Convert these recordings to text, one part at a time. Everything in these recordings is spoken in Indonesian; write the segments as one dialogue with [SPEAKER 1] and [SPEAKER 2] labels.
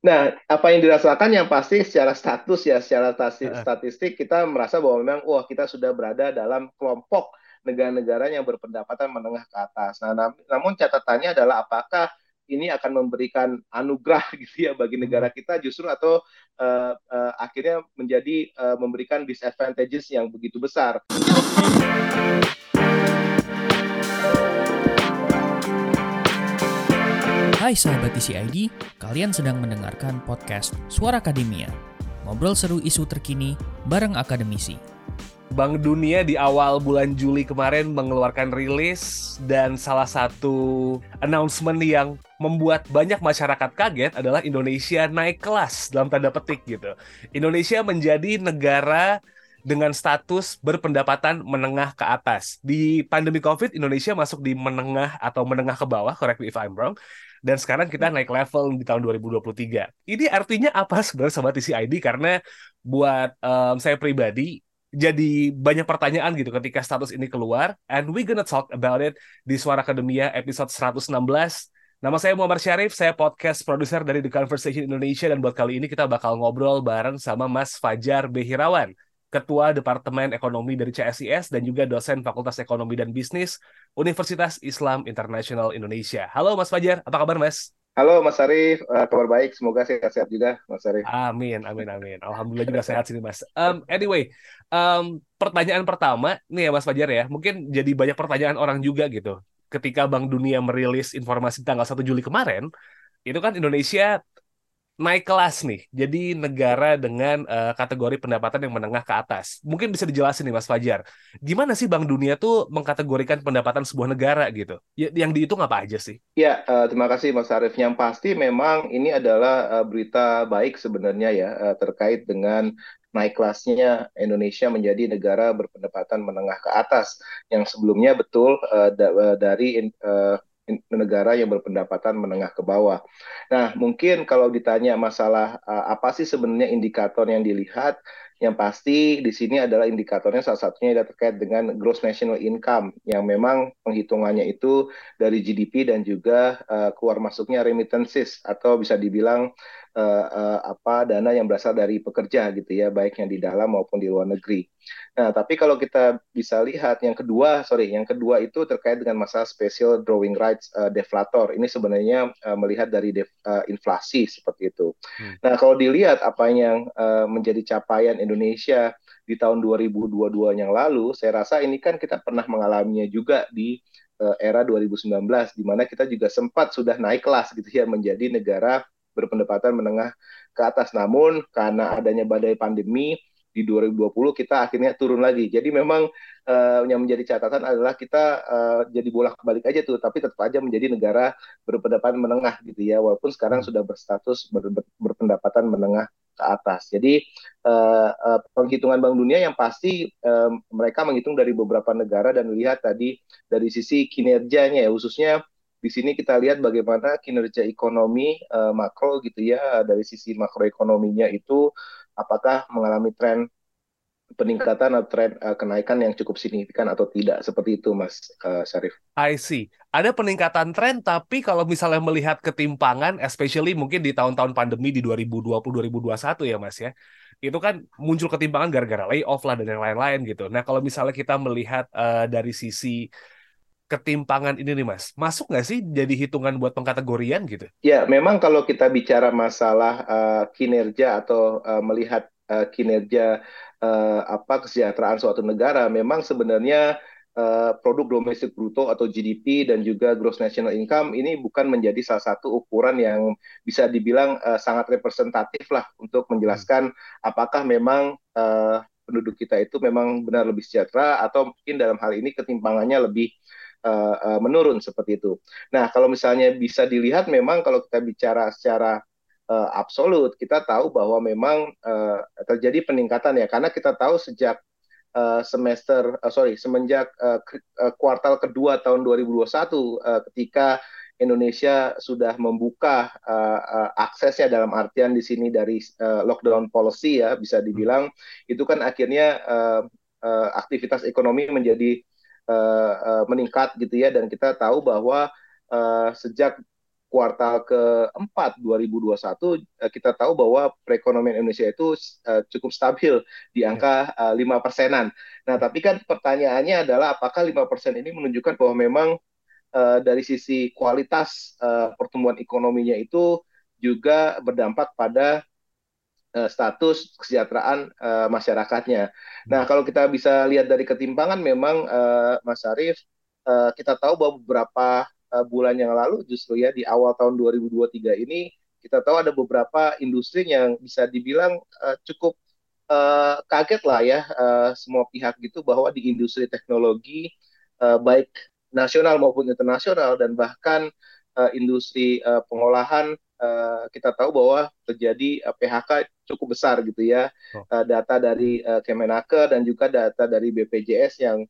[SPEAKER 1] Nah, apa yang dirasakan yang pasti secara status ya, secara statistik kita merasa bahwa memang wah kita sudah berada dalam kelompok negara-negara yang berpendapatan menengah ke atas. Nah, nam namun catatannya adalah apakah ini akan memberikan anugerah gitu ya bagi negara hmm. kita justru atau uh, uh, akhirnya menjadi uh, memberikan disadvantages yang begitu besar.
[SPEAKER 2] Hai sahabat TCID, kalian sedang mendengarkan podcast Suara Akademia. Ngobrol seru isu terkini bareng akademisi.
[SPEAKER 3] Bank Dunia di awal bulan Juli kemarin mengeluarkan rilis dan salah satu announcement yang membuat banyak masyarakat kaget adalah Indonesia naik kelas dalam tanda petik gitu. Indonesia menjadi negara dengan status berpendapatan menengah ke atas. Di pandemi COVID, Indonesia masuk di menengah atau menengah ke bawah, correct me if I'm wrong dan sekarang kita hmm. naik level di tahun 2023. Ini artinya apa sebenarnya sobat TCID? Karena buat um, saya pribadi jadi banyak pertanyaan gitu ketika status ini keluar and we gonna talk about it di Suara Akademia episode 116 Nama saya Muhammad Syarif, saya podcast produser dari The Conversation Indonesia dan buat kali ini kita bakal ngobrol bareng sama Mas Fajar Behirawan. Ketua Departemen Ekonomi dari CSIS dan juga dosen Fakultas Ekonomi dan Bisnis Universitas Islam Internasional Indonesia. Halo Mas Fajar, apa kabar Mas?
[SPEAKER 1] Halo Mas Arif, uh, kabar baik. Semoga sehat-sehat juga Mas Arif.
[SPEAKER 3] Amin, amin, amin. Alhamdulillah juga sehat sini Mas. Um, anyway, um, pertanyaan pertama nih ya Mas Fajar ya, mungkin jadi banyak pertanyaan orang juga gitu. Ketika Bank Dunia merilis informasi tanggal 1 Juli kemarin, itu kan Indonesia naik kelas nih, jadi negara dengan uh, kategori pendapatan yang menengah ke atas. Mungkin bisa dijelasin nih Mas Fajar, gimana sih Bank Dunia tuh mengkategorikan pendapatan sebuah negara gitu? Ya, yang dihitung apa aja sih?
[SPEAKER 1] Ya, uh, terima kasih Mas Arief. Yang pasti memang ini adalah uh, berita baik sebenarnya ya uh, terkait dengan naik kelasnya Indonesia menjadi negara berpendapatan menengah ke atas yang sebelumnya betul uh, da dari uh, negara yang berpendapatan menengah ke bawah. Nah, mungkin kalau ditanya masalah uh, apa sih sebenarnya indikator yang dilihat, yang pasti di sini adalah indikatornya salah satunya adalah terkait dengan gross national income yang memang penghitungannya itu dari GDP dan juga uh, keluar masuknya remittances atau bisa dibilang uh, uh, apa dana yang berasal dari pekerja gitu ya baik yang di dalam maupun di luar negeri. Nah tapi kalau kita bisa lihat yang kedua sorry yang kedua itu terkait dengan masalah special drawing rights uh, deflator ini sebenarnya uh, melihat dari def, uh, inflasi seperti itu. Hmm. Nah kalau dilihat apa yang uh, menjadi capaian Indonesia di tahun 2022 yang lalu, saya rasa ini kan kita pernah mengalaminya juga di era 2019 di mana kita juga sempat sudah naik kelas gitu ya menjadi negara berpendapatan menengah ke atas. Namun karena adanya badai pandemi di 2020 kita akhirnya turun lagi. Jadi memang uh, yang menjadi catatan adalah kita uh, jadi bolak balik aja tuh, tapi tetap aja menjadi negara berpendapatan menengah gitu ya, walaupun sekarang sudah berstatus ber, ber, berpendapatan menengah ke atas. Jadi uh, uh, penghitungan Bank Dunia yang pasti uh, mereka menghitung dari beberapa negara dan lihat tadi dari sisi kinerjanya ya, khususnya di sini kita lihat bagaimana kinerja ekonomi uh, makro gitu ya dari sisi makroekonominya itu apakah mengalami tren peningkatan atau tren uh, kenaikan yang cukup signifikan atau tidak seperti itu Mas uh, Syarif.
[SPEAKER 3] I see. Ada peningkatan tren tapi kalau misalnya melihat ketimpangan especially mungkin di tahun-tahun pandemi di 2020 2021 ya Mas ya. Itu kan muncul ketimpangan gara-gara layoff lah dan yang lain-lain gitu. Nah, kalau misalnya kita melihat uh, dari sisi ketimpangan ini nih Mas, masuk nggak sih jadi hitungan buat pengkategorian gitu?
[SPEAKER 1] Ya, memang kalau kita bicara masalah uh, kinerja atau uh, melihat uh, kinerja uh, apa kesejahteraan suatu negara, memang sebenarnya uh, produk domestik bruto atau GDP dan juga gross national income ini bukan menjadi salah satu ukuran yang bisa dibilang uh, sangat representatif lah untuk menjelaskan apakah memang uh, penduduk kita itu memang benar lebih sejahtera atau mungkin dalam hal ini ketimpangannya lebih menurun seperti itu. Nah, kalau misalnya bisa dilihat memang kalau kita bicara secara uh, absolut, kita tahu bahwa memang uh, terjadi peningkatan ya, karena kita tahu sejak uh, semester, uh, sorry, semenjak uh, kuartal kedua tahun 2021, uh, ketika Indonesia sudah membuka uh, uh, aksesnya dalam artian di sini dari uh, lockdown policy ya bisa dibilang itu kan akhirnya uh, uh, aktivitas ekonomi menjadi uh, uh, meningkat gitu ya dan kita tahu bahwa uh, sejak kuartal keempat 2021 uh, kita tahu bahwa perekonomian Indonesia itu uh, cukup stabil di angka lima persenan. Nah, tapi kan pertanyaannya adalah apakah lima persen ini menunjukkan bahwa memang dari sisi kualitas uh, pertumbuhan ekonominya itu juga berdampak pada status kesejahteraan masyarakatnya. Nah, kalau kita bisa lihat dari ketimpangan memang Mas Arief, kita tahu bahwa beberapa uh, bulan yang lalu justru ya di awal tahun 2023 ini kita tahu ada beberapa industri yang bisa dibilang uh, cukup uh, kaget lah ya uh, semua pihak gitu bahwa di industri teknologi uh, baik nasional maupun internasional dan bahkan uh, industri uh, pengolahan uh, kita tahu bahwa terjadi uh, PHK cukup besar gitu ya oh. uh, data dari uh, Kemenaker dan juga data dari BPJS yang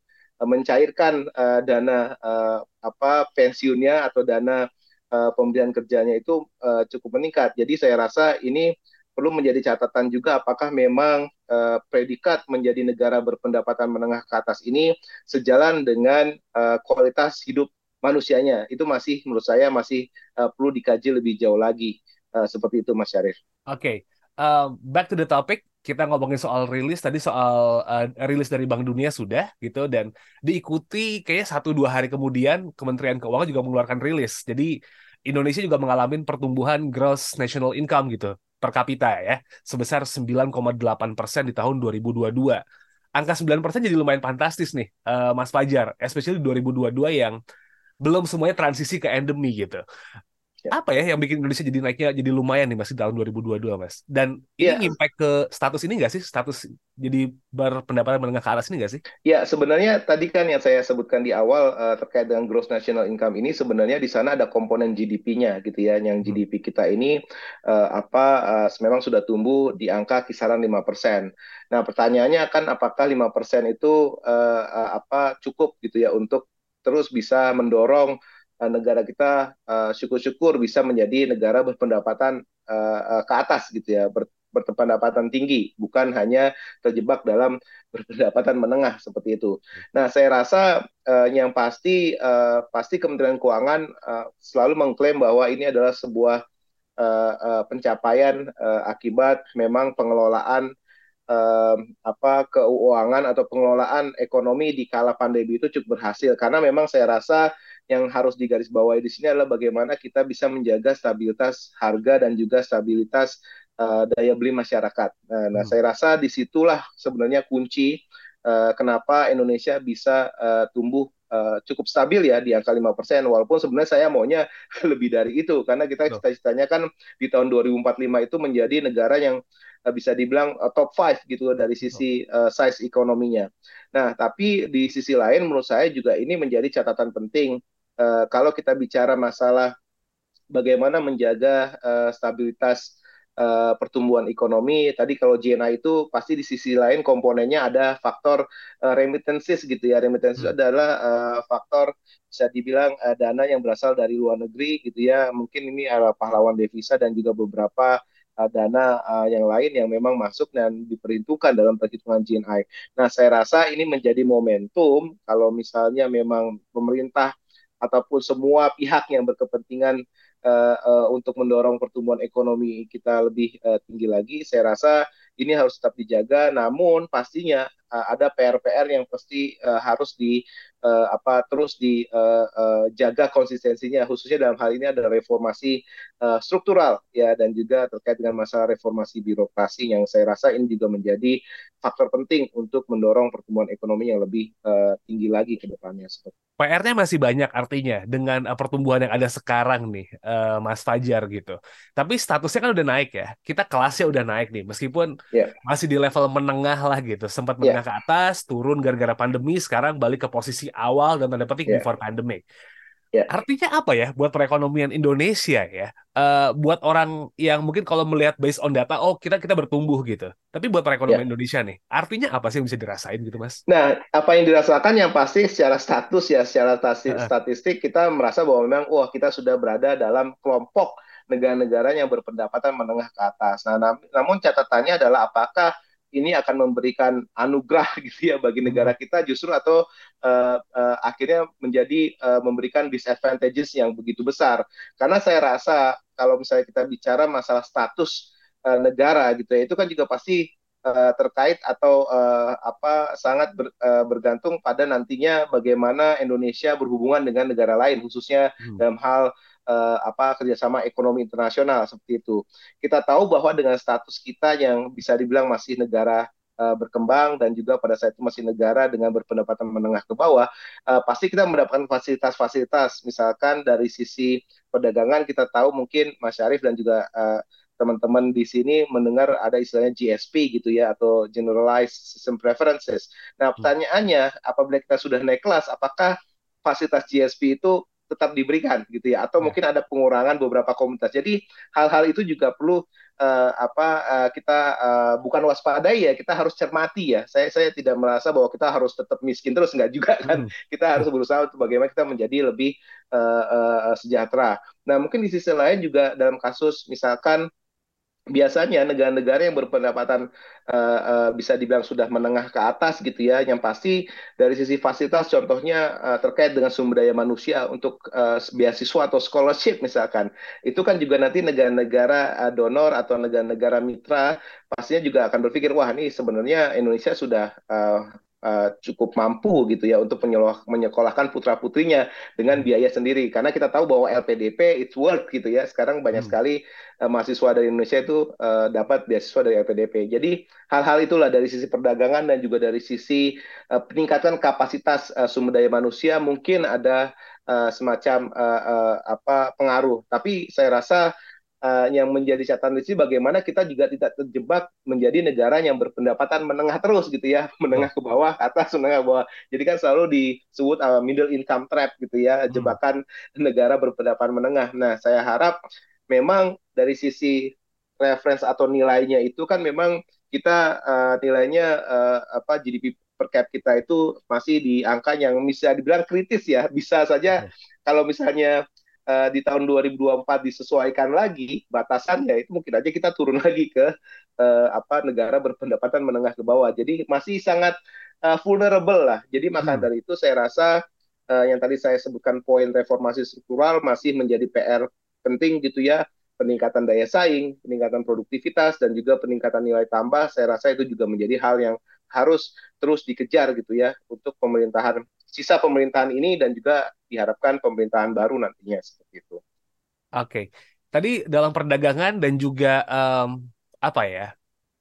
[SPEAKER 1] mencairkan uh, dana uh, apa pensiunnya atau dana uh, pemberian kerjanya itu uh, cukup meningkat. Jadi saya rasa ini perlu menjadi catatan juga apakah memang uh, predikat menjadi negara berpendapatan menengah ke atas ini sejalan dengan uh, kualitas hidup manusianya. Itu masih menurut saya masih uh, perlu dikaji lebih jauh lagi. Uh, seperti itu Mas Syarif.
[SPEAKER 3] Oke, okay. Uh, back to the topic kita ngomongin soal rilis tadi soal uh, rilis dari Bank Dunia sudah gitu dan diikuti kayaknya satu dua hari kemudian Kementerian Keuangan juga mengeluarkan rilis. Jadi Indonesia juga mengalami pertumbuhan gross national income gitu per kapita ya sebesar 9,8 persen di tahun 2022. Angka 9 persen jadi lumayan fantastis nih uh, Mas Fajar, especially 2022 yang belum semuanya transisi ke endemi gitu. Ya. Apa ya yang bikin Indonesia jadi naiknya jadi lumayan nih masih tahun 2022 mas? Dan ini ya. impact ke status ini nggak sih? Status jadi berpendapatan menengah ke atas ini nggak sih?
[SPEAKER 1] Ya sebenarnya tadi kan yang saya sebutkan di awal uh, terkait dengan gross national income ini sebenarnya di sana ada komponen GDP-nya gitu ya. Yang GDP hmm. kita ini uh, apa uh, memang sudah tumbuh di angka kisaran lima persen. Nah pertanyaannya kan apakah lima persen itu uh, uh, apa cukup gitu ya untuk terus bisa mendorong Eh, negara kita uh, syukur-syukur bisa menjadi negara berpendapatan uh, ke atas gitu ya ber, berpendapatan tinggi bukan hanya terjebak dalam berpendapatan menengah seperti itu. Nah saya rasa uh, yang pasti uh, pasti Kementerian Keuangan uh, selalu mengklaim bahwa ini adalah sebuah uh, uh, pencapaian uh, akibat memang pengelolaan uh, apa keuangan atau pengelolaan ekonomi di kala pandemi itu cukup berhasil karena memang saya rasa yang harus digarisbawahi di sini adalah bagaimana kita bisa menjaga stabilitas harga dan juga stabilitas uh, daya beli masyarakat. Nah, nah, hmm. saya rasa di situlah sebenarnya kunci uh, kenapa Indonesia bisa uh, tumbuh uh, cukup stabil ya di angka 5%, walaupun sebenarnya saya maunya lebih dari itu, karena kita cita-citanya kan di tahun 2045 itu menjadi negara yang uh, bisa dibilang uh, top 5 gitu dari sisi uh, size ekonominya. Nah, tapi di sisi lain menurut saya juga ini menjadi catatan penting uh, kalau kita bicara masalah bagaimana menjaga uh, stabilitas uh, pertumbuhan ekonomi, tadi kalau JNI itu pasti di sisi lain komponennya ada faktor uh, remittances gitu ya. Remittances hmm. adalah uh, faktor bisa dibilang uh, dana yang berasal dari luar negeri gitu ya. Mungkin ini adalah pahlawan devisa dan juga beberapa dana uh, yang lain yang memang masuk dan diperhitungkan dalam perhitungan GNI. Nah, saya rasa ini menjadi momentum kalau misalnya memang pemerintah ataupun semua pihak yang berkepentingan uh, uh, untuk mendorong pertumbuhan ekonomi kita lebih uh, tinggi lagi, saya rasa ini harus tetap dijaga. Namun pastinya uh, ada PR-PR yang pasti uh, harus di uh, apa terus dijaga uh, uh, konsistensinya, khususnya dalam hal ini ada reformasi uh, struktural ya dan juga terkait dengan masalah reformasi birokrasi yang saya rasa ini juga menjadi faktor penting untuk mendorong pertumbuhan ekonomi yang lebih uh, tinggi lagi ke depannya.
[SPEAKER 3] PR-nya masih banyak artinya dengan uh, pertumbuhan yang ada sekarang nih, uh, Mas Fajar gitu. Tapi statusnya kan udah naik ya. Kita kelasnya udah naik nih, meskipun yeah. masih di level menengah lah gitu. Sempat ya. menengah yeah. Ke atas, turun gara-gara pandemi, sekarang balik ke posisi awal dan tanda petik yeah. before pandemic. Yeah. Artinya apa ya buat perekonomian Indonesia ya? Uh, buat orang yang mungkin kalau melihat based on data, oh kita kita bertumbuh gitu. Tapi buat perekonomian yeah. Indonesia nih, artinya apa sih yang bisa dirasain gitu, Mas?
[SPEAKER 1] Nah, apa yang dirasakan yang pasti secara status ya, secara statistik, uh. statistik kita merasa bahwa memang wah kita sudah berada dalam kelompok negara-negara yang berpendapatan menengah ke atas. Nah, nam namun catatannya adalah apakah ini akan memberikan anugerah gitu ya bagi negara kita justru atau uh, uh, akhirnya menjadi uh, memberikan disadvantages yang begitu besar karena saya rasa kalau misalnya kita bicara masalah status uh, negara gitu ya itu kan juga pasti uh, terkait atau uh, apa sangat ber, uh, bergantung pada nantinya bagaimana Indonesia berhubungan dengan negara lain khususnya hmm. dalam hal uh, apa kerjasama ekonomi internasional seperti itu. Kita tahu bahwa dengan status kita yang bisa dibilang masih negara uh, berkembang dan juga pada saat itu masih negara dengan berpendapatan menengah ke bawah, uh, pasti kita mendapatkan fasilitas-fasilitas. Misalkan dari sisi perdagangan kita tahu mungkin Mas Syarif dan juga uh, teman-teman di sini mendengar ada istilahnya GSP gitu ya atau Generalized System Preferences. Nah, hmm. pertanyaannya apabila kita sudah naik kelas, apakah fasilitas GSP itu tetap diberikan gitu ya atau ya. mungkin ada pengurangan beberapa komunitas. Jadi hal-hal itu juga perlu uh, apa uh, kita uh, bukan waspadai ya, kita harus cermati ya. Saya saya tidak merasa bahwa kita harus tetap miskin terus enggak juga kan. Hmm. Kita harus berusaha untuk bagaimana kita menjadi lebih uh, uh, sejahtera. Nah, mungkin di sisi lain juga dalam kasus misalkan biasanya negara-negara yang berpendapatan uh, uh, bisa dibilang sudah menengah ke atas gitu ya, yang pasti dari sisi fasilitas contohnya uh, terkait dengan sumber daya manusia untuk uh, beasiswa atau scholarship misalkan, itu kan juga nanti negara-negara uh, donor atau negara-negara mitra pastinya juga akan berpikir wah ini sebenarnya Indonesia sudah uh, uh, cukup mampu gitu ya untuk menyekolahkan putra putrinya dengan hmm. biaya sendiri karena kita tahu bahwa LPDP it's work gitu ya sekarang banyak hmm. sekali uh, mahasiswa dari Indonesia itu uh, dapat beasiswa dari LPDP jadi hal-hal itulah dari sisi perdagangan dan juga dari sisi uh, peningkatan kapasitas uh, sumber daya manusia mungkin ada uh, semacam uh, uh, apa pengaruh tapi saya rasa uh, yang menjadi catatan di sini bagaimana kita juga tidak terjebak menjadi negara yang berpendapatan menengah terus gitu ya, menengah ke bawah, atas, menengah ke bawah. Jadi kan selalu disebut uh, middle income trap gitu ya, hmm. jebakan hmm. negara berpendapatan menengah. Nah, saya harap memang dari sisi reference atau nilainya itu kan memang kita uh, nilainya uh, apa GDP per cap kita itu masih di angka yang bisa dibilang kritis ya. Bisa saja kalau misalnya uh, di tahun 2024 disesuaikan lagi batasannya itu mungkin aja kita turun lagi ke uh, apa negara berpendapatan menengah ke bawah. Jadi masih sangat uh, vulnerable lah. Jadi maka hmm. dari itu saya rasa uh, yang tadi saya sebutkan poin reformasi struktural masih menjadi PR penting gitu ya peningkatan daya saing, peningkatan produktivitas dan juga peningkatan nilai tambah. Saya rasa itu juga menjadi hal yang harus terus dikejar gitu ya untuk pemerintahan sisa pemerintahan ini dan juga diharapkan pemerintahan baru nantinya seperti itu.
[SPEAKER 3] Oke, tadi dalam perdagangan dan juga um, apa ya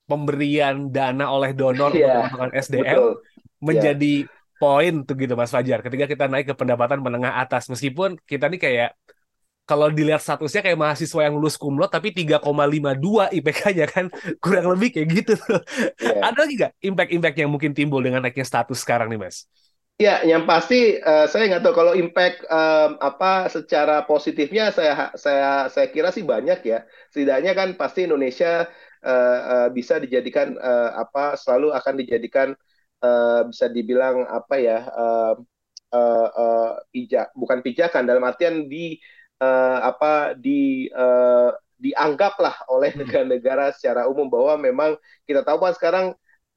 [SPEAKER 3] pemberian dana oleh donor yeah, untuk SDM betul. menjadi yeah. poin tuh gitu Mas Fajar. Ketika kita naik ke pendapatan menengah atas, meskipun kita nih kayak kalau dilihat statusnya kayak mahasiswa yang lulus kumlot tapi 3,52 IPK-nya kan kurang lebih kayak gitu tuh. Yeah. Ada lagi nggak impact-impact yang mungkin timbul dengan naiknya status sekarang nih Mas?
[SPEAKER 1] Ya, yang pasti uh, saya nggak tahu kalau impact um, apa secara positifnya saya saya saya kira sih banyak ya. Setidaknya kan pasti Indonesia uh, uh, bisa dijadikan uh, apa selalu akan dijadikan uh, bisa dibilang apa ya uh, uh, uh, pijak bukan pijakan dalam artian di uh, apa di uh, dianggaplah oleh hmm. negara-negara secara umum bahwa memang kita tahu kan sekarang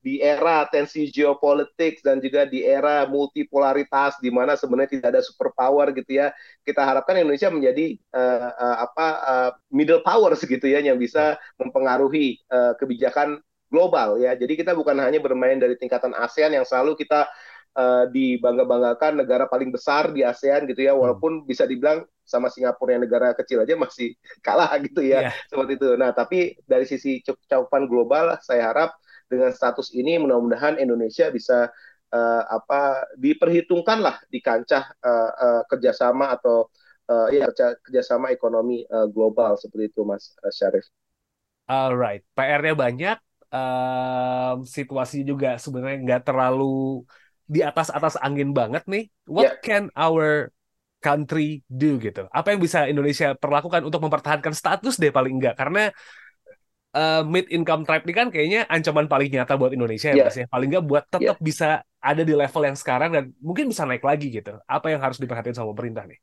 [SPEAKER 1] di era tensi geopolitik dan juga di era multipolaritas di mana sebenarnya tidak ada superpower gitu ya kita harapkan Indonesia menjadi uh, uh, apa uh, middle power gitu ya yang bisa mempengaruhi uh, kebijakan global ya jadi kita bukan hanya bermain dari tingkatan ASEAN yang selalu kita uh, dibangga-banggakan negara paling besar di ASEAN gitu ya walaupun bisa dibilang sama Singapura yang negara kecil aja masih kalah gitu ya yeah. seperti itu. Nah tapi dari sisi cakupan global saya harap dengan status ini mudah-mudahan Indonesia bisa uh, apa diperhitungkan lah di kancah uh, uh, kerjasama atau uh, ya kerjasama ekonomi uh, global seperti itu Mas Syarif.
[SPEAKER 3] Alright, PR-nya banyak, um, situasi juga sebenarnya nggak terlalu di atas atas angin banget nih. What yeah. can our country do gitu? Apa yang bisa Indonesia perlakukan untuk mempertahankan status deh paling enggak? Karena uh, mid income trap ini kan kayaknya ancaman paling nyata buat Indonesia ya yeah. mas ya paling nggak buat tetap yeah. bisa ada di level yang sekarang dan mungkin bisa naik lagi gitu apa yang harus diperhatikan sama pemerintah nih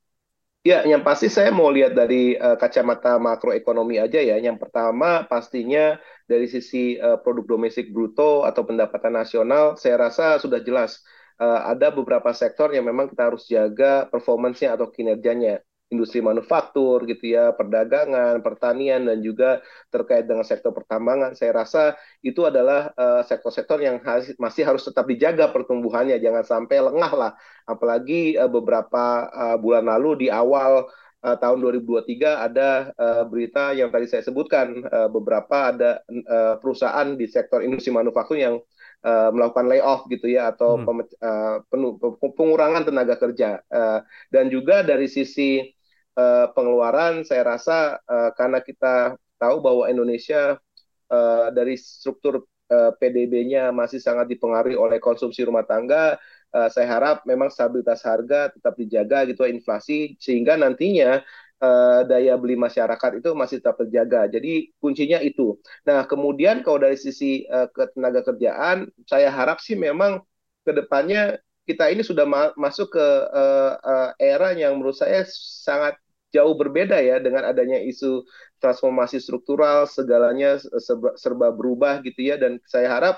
[SPEAKER 1] Ya, yang pasti saya mau lihat dari uh, kacamata makroekonomi aja ya. Yang pertama pastinya dari sisi uh, produk domestik bruto atau pendapatan nasional, saya rasa sudah jelas uh, ada beberapa sektor yang memang kita harus jaga performance-nya atau kinerjanya industri manufaktur gitu ya, perdagangan, pertanian dan juga terkait dengan sektor pertambangan. Saya rasa itu adalah eh, sektor-sektor uh, yang has, masih harus tetap dijaga pertumbuhannya, jangan sampai lengah lah. Apalagi uh, beberapa uh, bulan lalu di awal uh, tahun 2023 ada uh, berita yang tadi saya sebutkan uh, beberapa ada uh, perusahaan di sektor industri manufaktur yang uh, melakukan layoff gitu ya atau hmm. uh, pengurangan tenaga kerja uh, dan juga dari sisi uh, pengeluaran saya rasa uh, karena kita tahu bahwa Indonesia uh, dari struktur uh, PDB-nya masih sangat dipengaruhi oleh konsumsi rumah tangga uh, saya harap memang stabilitas harga tetap dijaga gitu inflasi sehingga nantinya uh, daya beli masyarakat itu masih tetap terjaga. Jadi kuncinya itu. Nah, kemudian kalau dari sisi uh, ketenaga kerjaan, saya harap sih memang ke depannya kita ini sudah ma masuk ke uh, uh, era yang menurut saya sangat jauh berbeda ya dengan adanya isu transformasi struktural segalanya serba, serba berubah gitu ya dan saya harap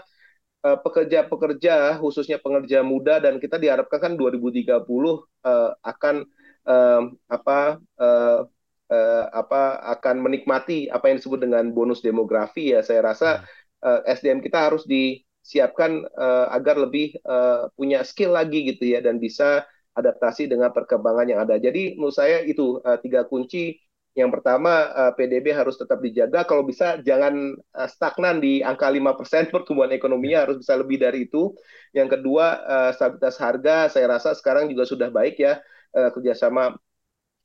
[SPEAKER 1] eh, pekerja-pekerja khususnya pekerja muda dan kita diharapkan kan 2030 uh, akan uh, apa uh, uh, apa akan menikmati apa yang disebut dengan bonus demografi ya saya rasa uh, hmm. SDM kita harus disiapkan uh, agar lebih uh, punya skill lagi gitu ya dan bisa adaptasi dengan perkembangan yang ada. Jadi menurut saya itu uh, tiga kunci. Yang pertama uh, PDB harus tetap dijaga. Kalau bisa jangan uh, stagnan di angka 5% pertumbuhan ekonominya harus bisa lebih dari itu. Yang kedua uh, stabilitas harga saya rasa sekarang juga sudah baik ya uh, kerjasama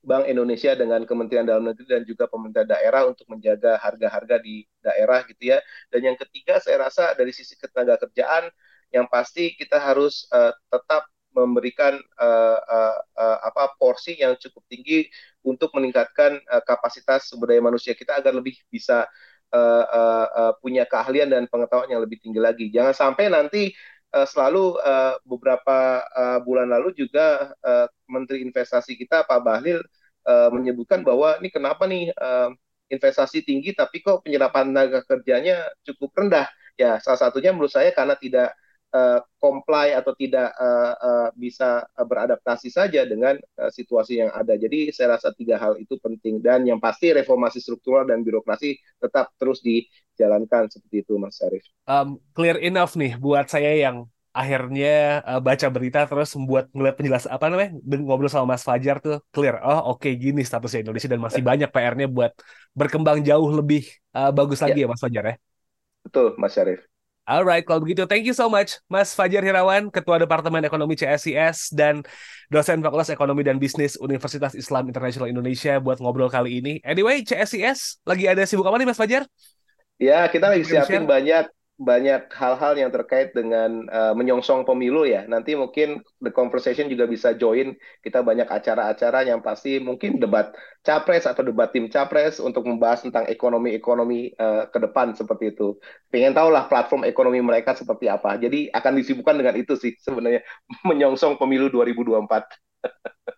[SPEAKER 1] Bank Indonesia dengan Kementerian Dalam Negeri dan juga pemerintah daerah untuk menjaga harga-harga di daerah gitu ya. Dan yang ketiga saya rasa dari sisi ketenaga kerjaan yang pasti kita harus uh, tetap memberikan uh, uh, uh, apa porsi yang cukup tinggi untuk meningkatkan uh, kapasitas sumber daya manusia kita agar lebih bisa uh, uh, uh, punya keahlian dan pengetahuan yang lebih tinggi lagi. Jangan sampai nanti uh, selalu uh, beberapa uh, bulan lalu juga uh, Menteri Investasi kita Pak Bahlil uh, menyebutkan bahwa ini kenapa nih uh, investasi tinggi tapi kok penyerapan tenaga kerjanya cukup rendah. Ya, salah satunya menurut saya karena tidak uh, comply atau tidak uh, uh, bisa beradaptasi saja dengan uh, situasi yang ada. Jadi saya rasa tiga hal itu penting dan yang pasti reformasi struktural dan birokrasi tetap terus dijalankan seperti itu, Mas Syarif.
[SPEAKER 3] Um, clear enough nih buat saya yang akhirnya uh, baca berita terus membuat ngeliat penjelasan apa namanya ngobrol sama Mas Fajar tuh clear oh oke okay, gini statusnya Indonesia dan masih banyak PR-nya buat berkembang jauh lebih uh, bagus lagi ya. ya Mas Fajar ya
[SPEAKER 1] betul Mas Syarif
[SPEAKER 3] Alright, kalau begitu thank you so much Mas Fajar Hirawan, Ketua Departemen Ekonomi CSIS dan dosen Fakultas Ekonomi dan Bisnis Universitas Islam Internasional Indonesia buat ngobrol kali ini. Anyway, CSIS lagi ada sibuk apa nih Mas Fajar?
[SPEAKER 1] Ya, kita lagi siapin banyak banyak hal-hal yang terkait dengan uh, menyongsong pemilu ya. Nanti mungkin the conversation juga bisa join. Kita banyak acara-acara yang pasti mungkin debat capres atau debat tim capres untuk membahas tentang ekonomi-ekonomi uh, ke depan seperti itu. Pengen tahu lah platform ekonomi mereka seperti apa. Jadi akan disibukkan dengan itu sih sebenarnya menyongsong pemilu 2024.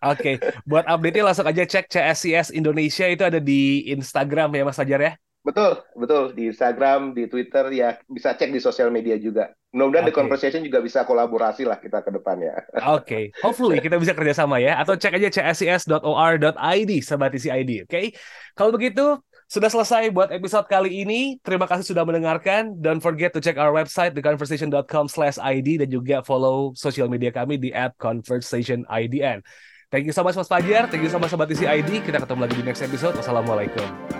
[SPEAKER 1] Oke,
[SPEAKER 3] okay. buat update-nya langsung aja cek CSCS Indonesia itu ada di Instagram ya Mas Fajar ya.
[SPEAKER 1] Betul, betul di Instagram, di Twitter ya bisa cek di sosial media juga. Mudah-mudahan okay. The Conversation juga bisa kolaborasi lah kita ke depannya.
[SPEAKER 3] Oke, okay. hopefully kita bisa kerjasama ya. Atau cek aja cscs.or.id, sahabat ID. Oke, okay? kalau begitu sudah selesai buat episode kali ini. Terima kasih sudah mendengarkan. Don't forget to check our website theconversation.com/id dan juga follow sosial media kami di @conversationidn. Thank you so much Mas Fajar. Thank you so much Sobat Isi ID. Kita ketemu lagi di next episode. Wassalamualaikum.